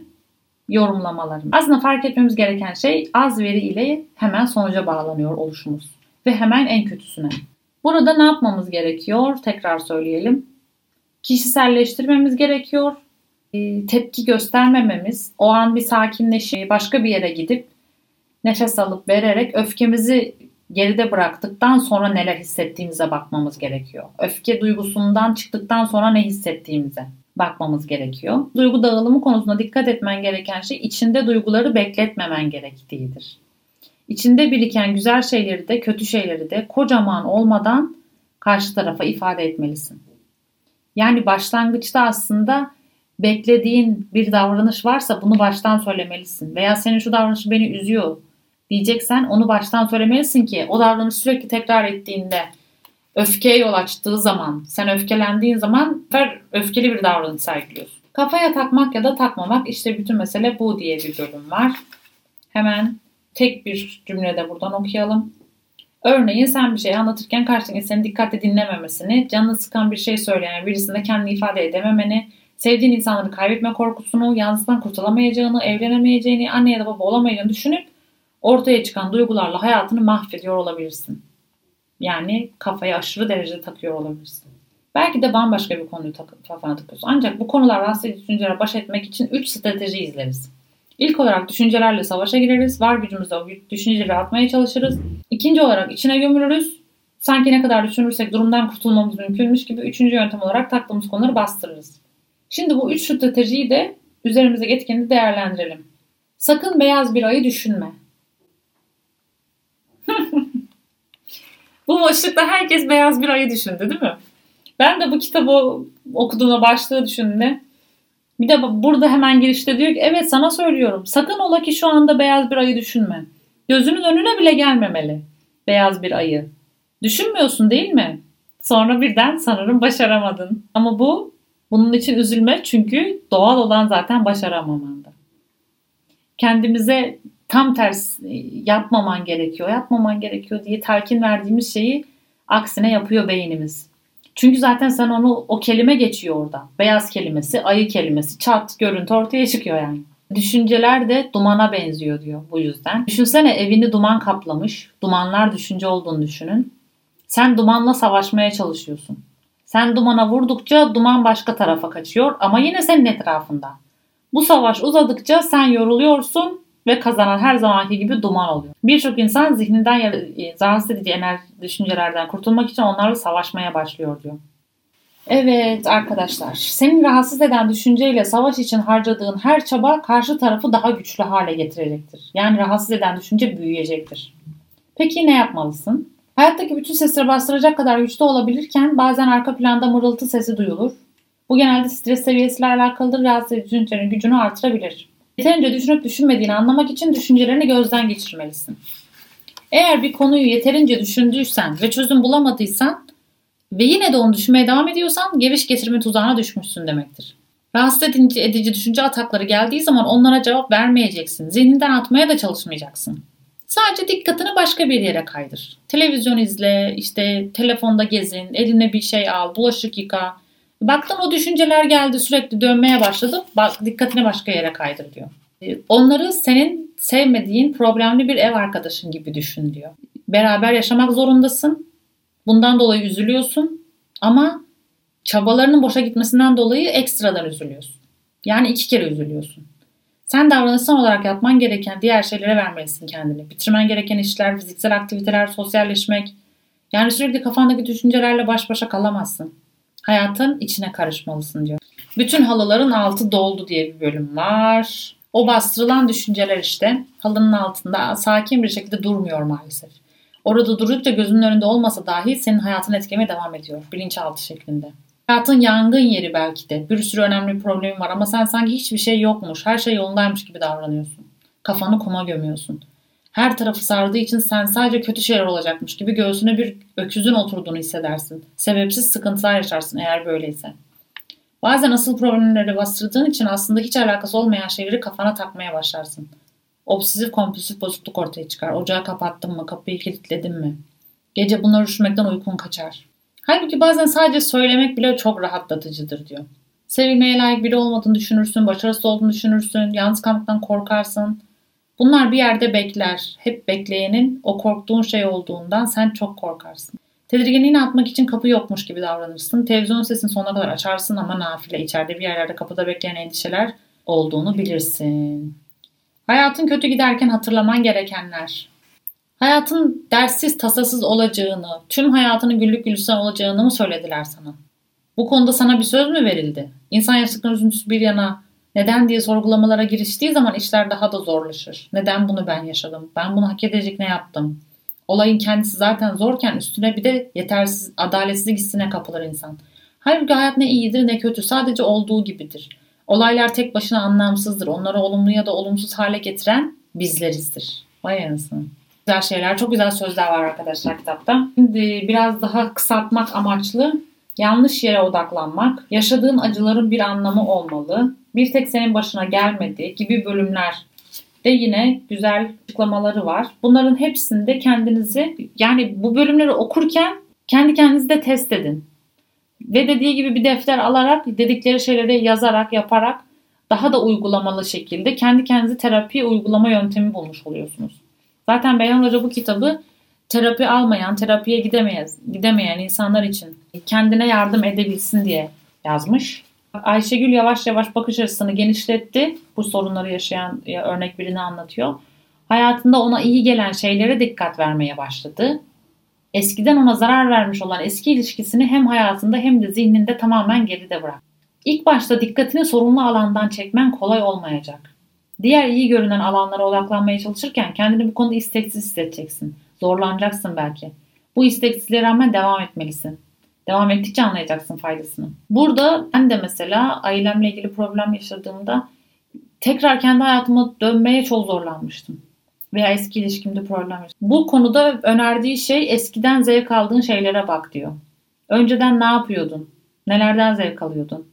yorumlamalarımız. Aslında fark etmemiz gereken şey az veri ile hemen sonuca bağlanıyor oluşumuz. Ve hemen en kötüsüne. Burada ne yapmamız gerekiyor? Tekrar söyleyelim. kişiselleştirmemiz gerekiyor. E, tepki göstermememiz, o an bir sakinleşip başka bir yere gidip nefes alıp vererek öfkemizi geride bıraktıktan sonra neler hissettiğimize bakmamız gerekiyor. Öfke duygusundan çıktıktan sonra ne hissettiğimize bakmamız gerekiyor. Duygu dağılımı konusunda dikkat etmen gereken şey içinde duyguları bekletmemen gerektiğidir. İçinde biriken güzel şeyleri de kötü şeyleri de kocaman olmadan karşı tarafa ifade etmelisin. Yani başlangıçta aslında beklediğin bir davranış varsa bunu baştan söylemelisin. Veya senin şu davranışı beni üzüyor diyeceksen onu baştan söylemelisin ki o davranış sürekli tekrar ettiğinde öfkeye yol açtığı zaman sen öfkelendiğin zaman öfkeli bir davranış sergiliyorsun. Kafaya takmak ya da takmamak işte bütün mesele bu diye bir bölüm var. Hemen tek bir cümlede buradan okuyalım. Örneğin sen bir şey anlatırken karşındaki seni dikkatle dinlememesini, canını sıkan bir şey söyleyen birisinde kendini ifade edememeni, sevdiğin insanları kaybetme korkusunu, yalnızlıktan kurtulamayacağını, evlenemeyeceğini, anne ya da baba olamayacağını düşünüp ortaya çıkan duygularla hayatını mahvediyor olabilirsin. Yani kafaya aşırı derecede takıyor olabilirsin. Belki de bambaşka bir konuyu tak- kafana takıyorsun. Ancak bu konular rahatsız edici düşüncelere baş etmek için 3 strateji izleriz. İlk olarak düşüncelerle savaşa gireriz. Var gücümüzle o düşünceleri atmaya çalışırız. İkinci olarak içine gömülürüz. Sanki ne kadar düşünürsek durumdan kurtulmamız mümkünmüş gibi üçüncü yöntem olarak taktığımız konuları bastırırız. Şimdi bu üç stratejiyi de üzerimizdeki etkeni değerlendirelim. Sakın beyaz bir ayı düşünme. bu boşlukta herkes beyaz bir ayı düşündü değil mi? Ben de bu kitabı okuduğuna başlığı düşündüğümde bir de burada hemen girişte diyor ki evet sana söylüyorum sakın ola ki şu anda beyaz bir ayı düşünme. Gözünün önüne bile gelmemeli beyaz bir ayı. Düşünmüyorsun değil mi? Sonra birden sanırım başaramadın. Ama bu bunun için üzülme çünkü doğal olan zaten başaramamanda. Kendimize tam ters e, yapmaman gerekiyor, yapmaman gerekiyor diye telkin verdiğimiz şeyi aksine yapıyor beynimiz. Çünkü zaten sen onu o kelime geçiyor orada. Beyaz kelimesi, ayı kelimesi, çat görüntü ortaya çıkıyor yani. Düşünceler de dumana benziyor diyor bu yüzden. Düşünsene evini duman kaplamış. Dumanlar düşünce olduğunu düşünün. Sen dumanla savaşmaya çalışıyorsun. Sen dumana vurdukça duman başka tarafa kaçıyor ama yine senin etrafında. Bu savaş uzadıkça sen yoruluyorsun ve kazanan her zamanki gibi duman oluyor. Birçok insan zihninden e, rahatsız edici enerji düşüncelerden kurtulmak için onlarla savaşmaya başlıyor diyor. Evet arkadaşlar, senin rahatsız eden düşünceyle savaş için harcadığın her çaba karşı tarafı daha güçlü hale getirecektir. Yani rahatsız eden düşünce büyüyecektir. Peki ne yapmalısın? Hayattaki bütün sesleri bastıracak kadar güçlü olabilirken bazen arka planda mırıltı sesi duyulur. Bu genelde stres seviyesiyle alakalıdır. Rahatsız edici düşüncelerin gücünü artırabilir. Yeterince düşünüp düşünmediğini anlamak için düşüncelerini gözden geçirmelisin. Eğer bir konuyu yeterince düşündüysen ve çözüm bulamadıysan ve yine de onu düşünmeye devam ediyorsan geviş getirme tuzağına düşmüşsün demektir. Rahatsız edici, edici düşünce atakları geldiği zaman onlara cevap vermeyeceksin. Zihninden atmaya da çalışmayacaksın. Sadece dikkatini başka bir yere kaydır. Televizyon izle, işte telefonda gezin, eline bir şey al, bulaşık yıka, Baktın o düşünceler geldi sürekli dönmeye başladı. Bak, dikkatini başka yere kaydır diyor. Ee, onları senin sevmediğin problemli bir ev arkadaşın gibi düşün diyor. Beraber yaşamak zorundasın. Bundan dolayı üzülüyorsun ama çabalarının boşa gitmesinden dolayı ekstradan üzülüyorsun. Yani iki kere üzülüyorsun. Sen davranışsal olarak yapman gereken diğer şeylere vermelisin kendini. Bitirmen gereken işler, fiziksel aktiviteler, sosyalleşmek. Yani sürekli kafandaki düşüncelerle baş başa kalamazsın hayatın içine karışmalısın diyor. Bütün halıların altı doldu diye bir bölüm var. O bastırılan düşünceler işte halının altında sakin bir şekilde durmuyor maalesef. Orada durup da gözünün önünde olmasa dahi senin hayatını etkilemeye devam ediyor bilinçaltı şeklinde. Hayatın yangın yeri belki de. Bir sürü önemli problemin var ama sen sanki hiçbir şey yokmuş, her şey yolundaymış gibi davranıyorsun. Kafanı kuma gömüyorsun her tarafı sardığı için sen sadece kötü şeyler olacakmış gibi göğsüne bir öküzün oturduğunu hissedersin. Sebepsiz sıkıntılar yaşarsın eğer böyleyse. Bazen asıl problemleri bastırdığın için aslında hiç alakası olmayan şeyleri kafana takmaya başlarsın. Obsesif kompulsif bozukluk ortaya çıkar. Ocağı kapattın mı? Kapıyı kilitledin mi? Gece bunları düşünmekten uykun kaçar. Halbuki bazen sadece söylemek bile çok rahatlatıcıdır diyor. Sevilmeye layık biri olmadığını düşünürsün, başarısız olduğunu düşünürsün, yalnız kalmaktan korkarsın, Bunlar bir yerde bekler. Hep bekleyenin o korktuğun şey olduğundan sen çok korkarsın. Tedirginliğini atmak için kapı yokmuş gibi davranırsın. Televizyon sesini sonuna kadar açarsın ama nafile içeride bir yerlerde kapıda bekleyen endişeler olduğunu bilirsin. Hayatın kötü giderken hatırlaman gerekenler. Hayatın derssiz tasasız olacağını, tüm hayatının güllük gülistanın olacağını mı söylediler sana? Bu konuda sana bir söz mü verildi? İnsan yaşlıkların üzüntüsü bir yana neden diye sorgulamalara giriştiği zaman işler daha da zorlaşır. Neden bunu ben yaşadım? Ben bunu hak edecek ne yaptım? Olayın kendisi zaten zorken üstüne bir de yetersiz, adaletsizlik hissine kapılır insan. Halbuki hayat ne iyidir ne kötü sadece olduğu gibidir. Olaylar tek başına anlamsızdır. Onları olumlu ya da olumsuz hale getiren bizlerizdir. Vay anasını. Güzel şeyler, çok güzel sözler var arkadaşlar kitapta. Şimdi biraz daha kısaltmak amaçlı yanlış yere odaklanmak, yaşadığın acıların bir anlamı olmalı, bir tek senin başına gelmedi gibi bölümler de yine güzel açıklamaları var. Bunların hepsinde kendinizi yani bu bölümleri okurken kendi kendinizi de test edin. Ve dediği gibi bir defter alarak dedikleri şeyleri yazarak yaparak daha da uygulamalı şekilde kendi kendinizi terapi uygulama yöntemi bulmuş oluyorsunuz. Zaten Beyhan Hoca bu kitabı terapi almayan, terapiye gidemeyen, gidemeyen insanlar için kendine yardım edebilsin diye yazmış. Ayşegül yavaş yavaş bakış açısını genişletti. Bu sorunları yaşayan örnek birini anlatıyor. Hayatında ona iyi gelen şeylere dikkat vermeye başladı. Eskiden ona zarar vermiş olan eski ilişkisini hem hayatında hem de zihninde tamamen geride bırak. İlk başta dikkatini sorunlu alandan çekmen kolay olmayacak. Diğer iyi görünen alanlara odaklanmaya çalışırken kendini bu konuda isteksiz hissedeceksin. Zorlanacaksın belki. Bu isteksizliğe rağmen devam etmelisin. Devam ettikçe anlayacaksın faydasını. Burada ben de mesela ailemle ilgili problem yaşadığımda tekrar kendi hayatıma dönmeye çok zorlanmıştım. Veya eski ilişkimde problem yaşadım. Bu konuda önerdiği şey eskiden zevk aldığın şeylere bak diyor. Önceden ne yapıyordun? Nelerden zevk alıyordun?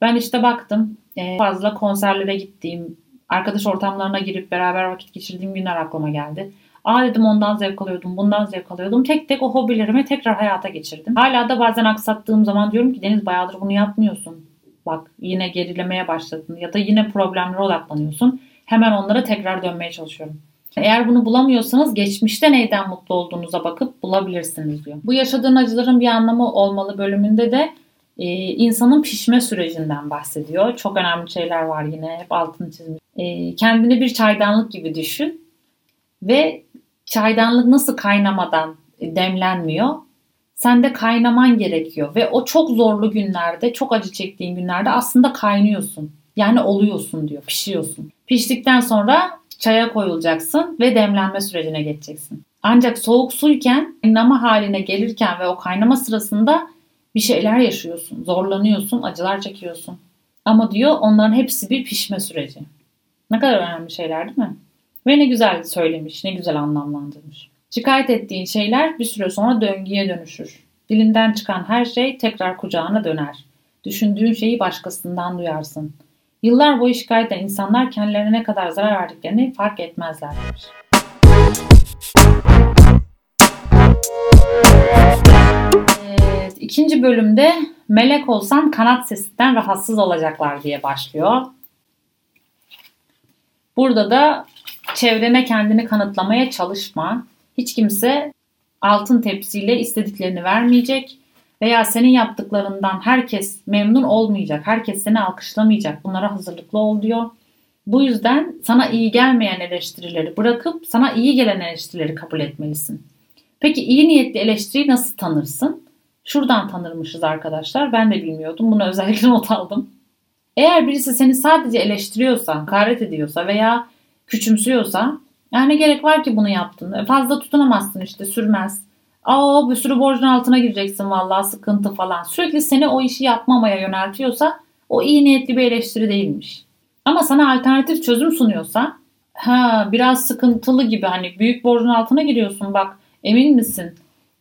Ben işte baktım fazla konserlere gittiğim, arkadaş ortamlarına girip beraber vakit geçirdiğim günler aklıma geldi. Aa dedim ondan zevk alıyordum, bundan zevk alıyordum. Tek tek o hobilerimi tekrar hayata geçirdim. Hala da bazen aksattığım zaman diyorum ki Deniz bayağıdır bunu yapmıyorsun. Bak yine gerilemeye başladın ya da yine problemlere odaklanıyorsun. Hemen onlara tekrar dönmeye çalışıyorum. Eğer bunu bulamıyorsanız geçmişte neyden mutlu olduğunuza bakıp bulabilirsiniz diyor. Bu yaşadığın acıların bir anlamı olmalı bölümünde de e, insanın pişme sürecinden bahsediyor. Çok önemli şeyler var yine hep altını çizmiş. E, kendini bir çaydanlık gibi düşün ve çaydanlık nasıl kaynamadan demlenmiyor? Sen de kaynaman gerekiyor ve o çok zorlu günlerde, çok acı çektiğin günlerde aslında kaynıyorsun. Yani oluyorsun diyor, pişiyorsun. Piştikten sonra çaya koyulacaksın ve demlenme sürecine geçeceksin. Ancak soğuk suyken kaynama haline gelirken ve o kaynama sırasında bir şeyler yaşıyorsun, zorlanıyorsun, acılar çekiyorsun. Ama diyor onların hepsi bir pişme süreci. Ne kadar önemli şeyler değil mi? Ve ne güzel söylemiş, ne güzel anlamlandırmış. Şikayet ettiğin şeyler bir süre sonra döngüye dönüşür. Dilinden çıkan her şey tekrar kucağına döner. Düşündüğün şeyi başkasından duyarsın. Yıllar boyu şikayet eden insanlar kendilerine ne kadar zarar verdiklerini fark etmezler demiş. İkinci bölümde melek olsan kanat sesinden rahatsız olacaklar diye başlıyor. Burada da çevrene kendini kanıtlamaya çalışma. Hiç kimse altın tepsiyle istediklerini vermeyecek veya senin yaptıklarından herkes memnun olmayacak. Herkes seni alkışlamayacak. Bunlara hazırlıklı ol diyor. Bu yüzden sana iyi gelmeyen eleştirileri bırakıp sana iyi gelen eleştirileri kabul etmelisin. Peki iyi niyetli eleştiriyi nasıl tanırsın? Şuradan tanırmışız arkadaşlar. Ben de bilmiyordum. Bunu özellikle not aldım. Eğer birisi seni sadece eleştiriyorsa, hakaret ediyorsa veya küçümsüyorsa yani gerek var ki bunu yaptın. E, fazla tutunamazsın işte sürmez. Aa bir sürü borcun altına gireceksin vallahi sıkıntı falan. Sürekli seni o işi yapmamaya yöneltiyorsa o iyi niyetli bir eleştiri değilmiş. Ama sana alternatif çözüm sunuyorsa ha biraz sıkıntılı gibi hani büyük borcun altına giriyorsun bak emin misin?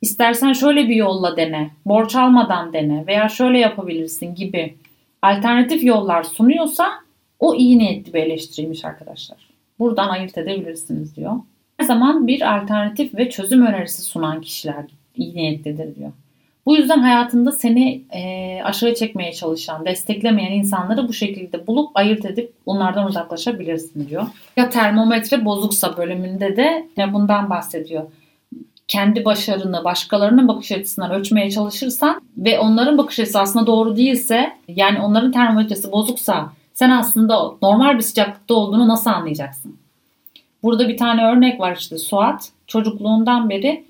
İstersen şöyle bir yolla dene. Borç almadan dene veya şöyle yapabilirsin gibi alternatif yollar sunuyorsa o iyi niyetli bir eleştiriymiş arkadaşlar. Buradan ayırt edebilirsiniz diyor. Her zaman bir alternatif ve çözüm önerisi sunan kişiler iyi niyetlidir diyor. Bu yüzden hayatında seni e, aşağı çekmeye çalışan, desteklemeyen insanları bu şekilde bulup ayırt edip onlardan uzaklaşabilirsin diyor. Ya termometre bozuksa bölümünde de bundan bahsediyor kendi başarını başkalarının bakış açısından ölçmeye çalışırsan ve onların bakış açısı aslında doğru değilse yani onların termometresi bozuksa sen aslında normal bir sıcaklıkta olduğunu nasıl anlayacaksın? Burada bir tane örnek var işte Suat çocukluğundan beri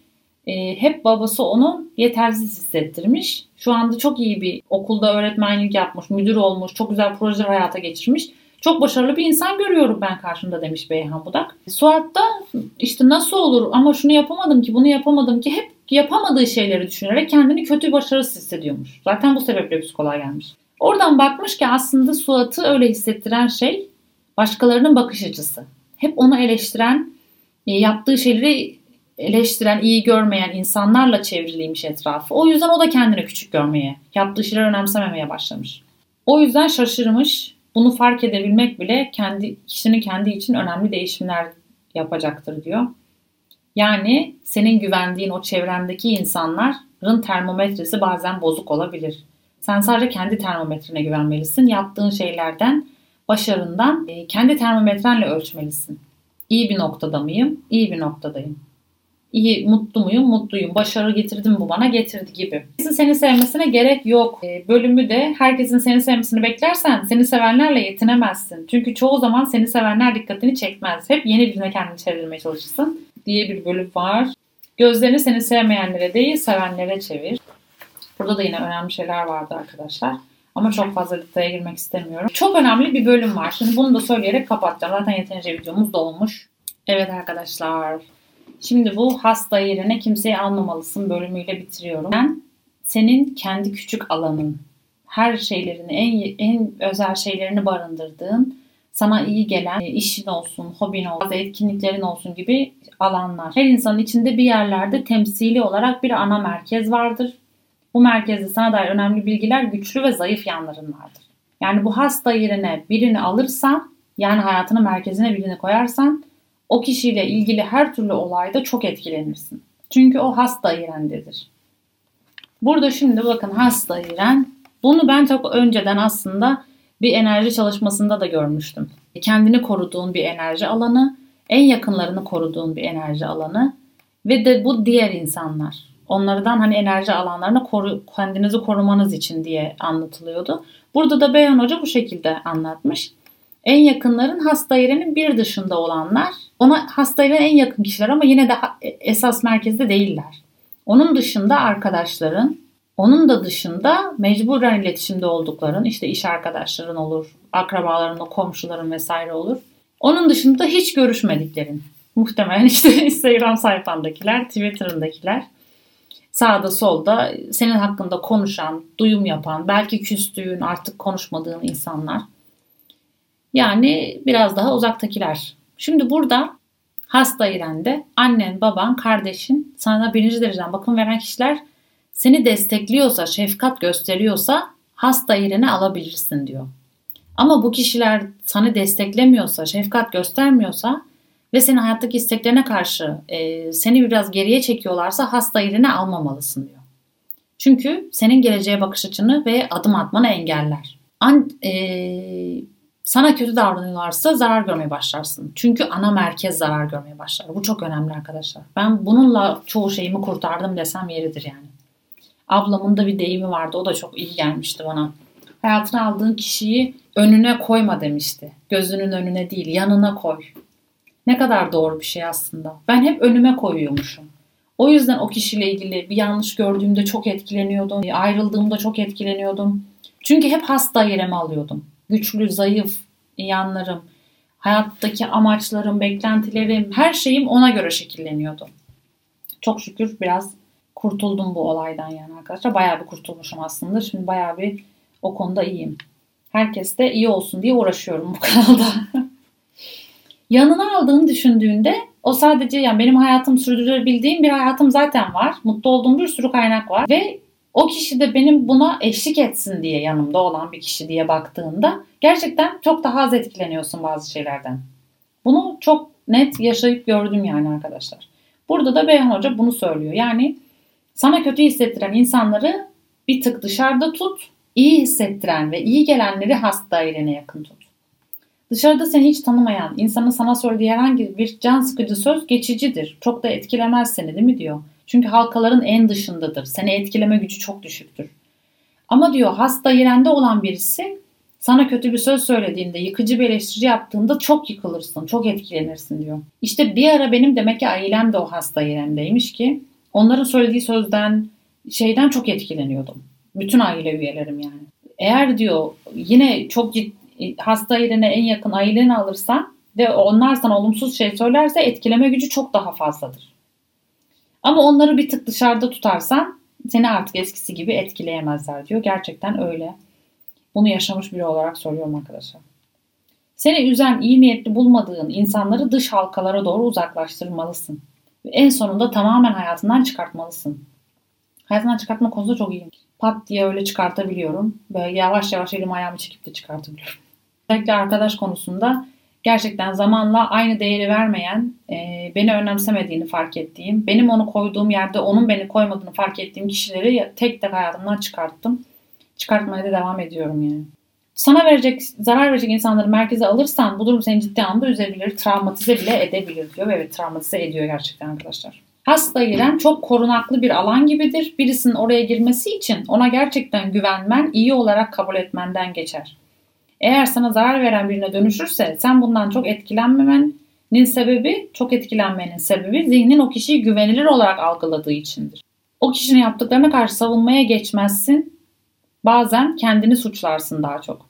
e, hep babası onu yetersiz hissettirmiş. Şu anda çok iyi bir okulda öğretmenlik yapmış, müdür olmuş, çok güzel projeler hayata geçirmiş. Çok başarılı bir insan görüyorum ben karşımda demiş Beyhan Budak. Suat da işte nasıl olur ama şunu yapamadım ki bunu yapamadım ki hep yapamadığı şeyleri düşünerek kendini kötü başarısız hissediyormuş. Zaten bu sebeple psikoloğa gelmiş. Oradan bakmış ki aslında Suat'ı öyle hissettiren şey başkalarının bakış açısı. Hep onu eleştiren, e, yaptığı şeyleri eleştiren, iyi görmeyen insanlarla çevriliymiş etrafı. O yüzden o da kendini küçük görmeye, yaptığı şeyleri önemsememeye başlamış. O yüzden şaşırmış. Bunu fark edebilmek bile kendi kişinin kendi için önemli değişimler yapacaktır diyor. Yani senin güvendiğin o çevrendeki insanların termometresi bazen bozuk olabilir. Sen sadece kendi termometrene güvenmelisin. Yaptığın şeylerden, başarından e, kendi termometrenle ölçmelisin. İyi bir noktada mıyım? İyi bir noktadayım. İyi, mutlu muyum? Mutluyum. Başarı getirdi mi bu bana? Getirdi gibi. Herkesin seni sevmesine gerek yok. E, bölümü de herkesin seni sevmesini beklersen seni sevenlerle yetinemezsin. Çünkü çoğu zaman seni sevenler dikkatini çekmez. Hep yeni birine kendini çevirmeye çalışırsın diye bir bölüm var. Gözlerini seni sevmeyenlere değil sevenlere çevir. Burada da yine önemli şeyler vardı arkadaşlar. Ama çok fazla detaya girmek istemiyorum. Çok önemli bir bölüm var. Şimdi bunu da söyleyerek kapatacağım. Zaten yeterince videomuz da olmuş. Evet arkadaşlar. Şimdi bu hasta yerine kimseyi almamalısın bölümüyle bitiriyorum. Ben senin kendi küçük alanın, her şeylerini, en, en özel şeylerini barındırdığın, sana iyi gelen e, işin olsun, hobin olsun, etkinliklerin olsun gibi alanlar. Her insanın içinde bir yerlerde temsili olarak bir ana merkez vardır. Bu merkezde sana dair önemli bilgiler, güçlü ve zayıf yanların vardır. Yani bu hasta yerine birini alırsan, yani hayatının merkezine birini koyarsan o kişiyle ilgili her türlü olayda çok etkilenirsin. Çünkü o hasta irendedir. Burada şimdi bakın hasta iren. Bunu ben çok önceden aslında bir enerji çalışmasında da görmüştüm. Kendini koruduğun bir enerji alanı, en yakınlarını koruduğun bir enerji alanı ve de bu diğer insanlar. Onlardan hani enerji alanlarını koru, kendinizi korumanız için diye anlatılıyordu. Burada da Beyhan Hoca bu şekilde anlatmış. En yakınların hasta yerinin bir dışında olanlar ona hasta yerine en yakın kişiler ama yine de esas merkezde değiller. Onun dışında arkadaşların, onun da dışında mecburen iletişimde oldukların işte iş arkadaşların olur, akrabaların, komşuların vesaire olur. Onun dışında hiç görüşmediklerin. Muhtemelen işte Instagram sayfandakiler, Twitter'ındakiler. Sağda solda senin hakkında konuşan, duyum yapan, belki küstüğün, artık konuşmadığın insanlar. Yani biraz daha uzaktakiler. Şimdi burada hasta İrende annen, baban, kardeşin sana birinci dereceden bakım veren kişiler seni destekliyorsa, şefkat gösteriyorsa hasta yerine alabilirsin diyor. Ama bu kişiler sana desteklemiyorsa, şefkat göstermiyorsa ve senin hayattaki isteklerine karşı e, seni biraz geriye çekiyorlarsa hasta yerine almamalısın diyor. Çünkü senin geleceğe bakış açını ve adım atmanı engeller. An, e, sana kötü davranıyorlarsa zarar görmeye başlarsın. Çünkü ana merkez zarar görmeye başlar. Bu çok önemli arkadaşlar. Ben bununla çoğu şeyimi kurtardım desem yeridir yani. Ablamın da bir deyimi vardı. O da çok iyi gelmişti bana. Hayatına aldığın kişiyi önüne koyma demişti. Gözünün önüne değil, yanına koy. Ne kadar doğru bir şey aslında. Ben hep önüme koyuyormuşum. O yüzden o kişiyle ilgili bir yanlış gördüğümde çok etkileniyordum. Ayrıldığımda çok etkileniyordum. Çünkü hep hasta yerime alıyordum. Güçlü, zayıf yanlarım, hayattaki amaçlarım, beklentilerim, her şeyim ona göre şekilleniyordu. Çok şükür biraz kurtuldum bu olaydan yani arkadaşlar. Bayağı bir kurtulmuşum aslında. Şimdi bayağı bir o konuda iyiyim. Herkes de iyi olsun diye uğraşıyorum bu kanalda. Yanına aldığını düşündüğünde o sadece yani benim hayatım sürdürebildiğim bir hayatım zaten var. Mutlu olduğum bir sürü kaynak var. Ve o kişi de benim buna eşlik etsin diye yanımda olan bir kişi diye baktığında gerçekten çok daha az etkileniyorsun bazı şeylerden. Bunu çok net yaşayıp gördüm yani arkadaşlar. Burada da Beyhan Hoca bunu söylüyor. Yani sana kötü hissettiren insanları bir tık dışarıda tut, iyi hissettiren ve iyi gelenleri hasta dairene yakın tut. Dışarıda seni hiç tanımayan, insanın sana söylediği herhangi bir can sıkıcı söz geçicidir. Çok da etkilemez seni değil mi diyor. Çünkü halkaların en dışındadır. Seni etkileme gücü çok düşüktür. Ama diyor hasta yerende olan birisi sana kötü bir söz söylediğinde, yıkıcı bir eleştiri yaptığında çok yıkılırsın, çok etkilenirsin diyor. İşte bir ara benim demek ki ailem de o hasta yerindeymiş ki onların söylediği sözden, şeyden çok etkileniyordum. Bütün aile üyelerim yani. Eğer diyor yine çok hasta yerine en yakın aileni alırsan ve onlar sana olumsuz şey söylerse etkileme gücü çok daha fazladır. Ama onları bir tık dışarıda tutarsan seni artık eskisi gibi etkileyemezler diyor. Gerçekten öyle. Bunu yaşamış biri olarak söylüyorum arkadaşlar. Seni üzen, iyi niyetli bulmadığın insanları dış halkalara doğru uzaklaştırmalısın. Ve en sonunda tamamen hayatından çıkartmalısın. Hayatından çıkartma konusunda çok iyiyim. Pat diye öyle çıkartabiliyorum. Böyle yavaş yavaş elim ayağımı çekip de çıkartabiliyorum. Özellikle arkadaş konusunda gerçekten zamanla aynı değeri vermeyen, e, beni önemsemediğini fark ettiğim, benim onu koyduğum yerde onun beni koymadığını fark ettiğim kişileri tek tek hayatımdan çıkarttım. Çıkartmaya da devam ediyorum yani. Sana verecek, zarar verecek insanları merkeze alırsan bu durum seni ciddi anlamda üzebilir, travmatize bile edebilir diyor. Ve evet travmatize ediyor gerçekten arkadaşlar. Hasta giren çok korunaklı bir alan gibidir. Birisinin oraya girmesi için ona gerçekten güvenmen, iyi olarak kabul etmenden geçer. Eğer sana zarar veren birine dönüşürse sen bundan çok etkilenmemenin sebebi, çok etkilenmenin sebebi zihnin o kişiyi güvenilir olarak algıladığı içindir. O kişinin yaptıklarına karşı savunmaya geçmezsin. Bazen kendini suçlarsın daha çok.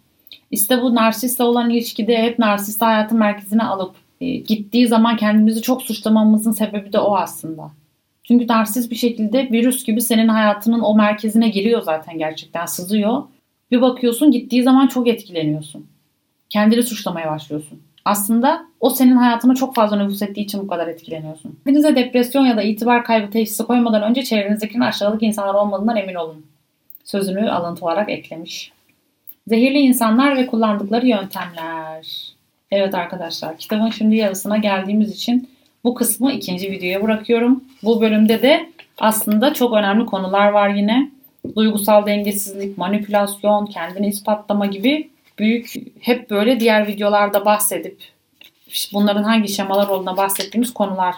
İşte bu narsistle olan ilişkide hep narsist hayatın merkezine alıp e, gittiği zaman kendimizi çok suçlamamızın sebebi de o aslında. Çünkü narsist bir şekilde virüs gibi senin hayatının o merkezine giriyor zaten gerçekten sızıyor bir bakıyorsun gittiği zaman çok etkileniyorsun. Kendini suçlamaya başlıyorsun. Aslında o senin hayatına çok fazla nüfus ettiği için bu kadar etkileniyorsun. Kendinize depresyon ya da itibar kaybı teşhisi koymadan önce çevrenizdekinin aşağılık insanlar olmadığından emin olun. Sözünü alıntı olarak eklemiş. Zehirli insanlar ve kullandıkları yöntemler. Evet arkadaşlar kitabın şimdi yarısına geldiğimiz için bu kısmı ikinci videoya bırakıyorum. Bu bölümde de aslında çok önemli konular var yine duygusal dengesizlik, manipülasyon, kendini ispatlama gibi büyük hep böyle diğer videolarda bahsedip bunların hangi şemalar olduğuna bahsettiğimiz konular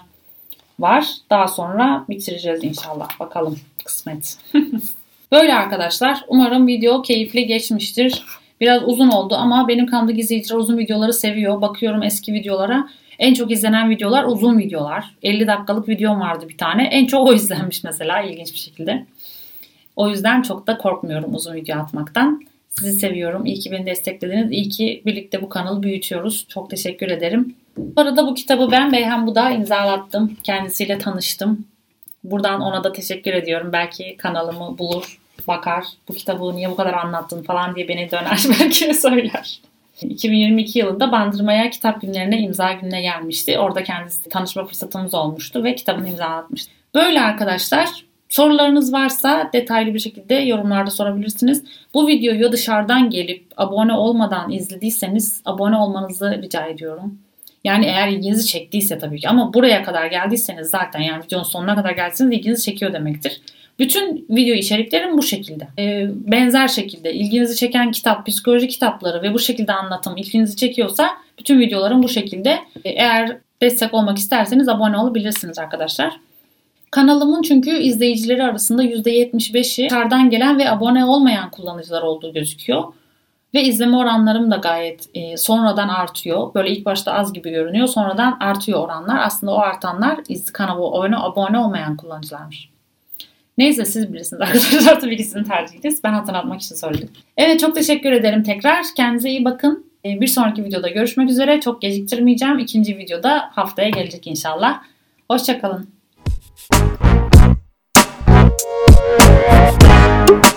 var. Daha sonra bitireceğiz inşallah. Bakalım kısmet. böyle arkadaşlar. Umarım video keyifli geçmiştir. Biraz uzun oldu ama benim kanalımda izleyiciler uzun videoları seviyor. Bakıyorum eski videolara. En çok izlenen videolar uzun videolar. 50 dakikalık videom vardı bir tane. En çok o izlenmiş mesela ilginç bir şekilde. O yüzden çok da korkmuyorum uzun video atmaktan. Sizi seviyorum. İyi ki beni desteklediniz. İyi ki birlikte bu kanalı büyütüyoruz. Çok teşekkür ederim. Bu arada bu kitabı ben Beyhan Buda imzalattım. Kendisiyle tanıştım. Buradan ona da teşekkür ediyorum. Belki kanalımı bulur, bakar. Bu kitabı niye bu kadar anlattın falan diye beni döner belki söyler. 2022 yılında Bandırma'ya kitap günlerine imza gününe gelmişti. Orada kendisi tanışma fırsatımız olmuştu ve kitabını imzalatmıştı. Böyle arkadaşlar Sorularınız varsa detaylı bir şekilde yorumlarda sorabilirsiniz. Bu videoyu dışarıdan gelip abone olmadan izlediyseniz abone olmanızı rica ediyorum. Yani eğer ilginizi çektiyse tabii ki ama buraya kadar geldiyseniz zaten yani videonun sonuna kadar geldiyseniz ilginizi çekiyor demektir. Bütün video içeriklerim bu şekilde. Ee, benzer şekilde ilginizi çeken kitap, psikoloji kitapları ve bu şekilde anlatım ilginizi çekiyorsa bütün videolarım bu şekilde. Ee, eğer destek olmak isterseniz abone olabilirsiniz arkadaşlar. Kanalımın çünkü izleyicileri arasında %75'i dışarıdan gelen ve abone olmayan kullanıcılar olduğu gözüküyor. Ve izleme oranlarım da gayet e, sonradan artıyor. Böyle ilk başta az gibi görünüyor. Sonradan artıyor oranlar. Aslında o artanlar iz kanalı oyunu abone olmayan kullanıcılarmış. Neyse siz bilirsiniz arkadaşlar. Tabii ki sizin tercihiniz. Ben hatırlatmak için söyledim. Evet çok teşekkür ederim tekrar. Kendinize iyi bakın. E, bir sonraki videoda görüşmek üzere. Çok geciktirmeyeceğim. İkinci videoda haftaya gelecek inşallah. Hoşçakalın. Thank you.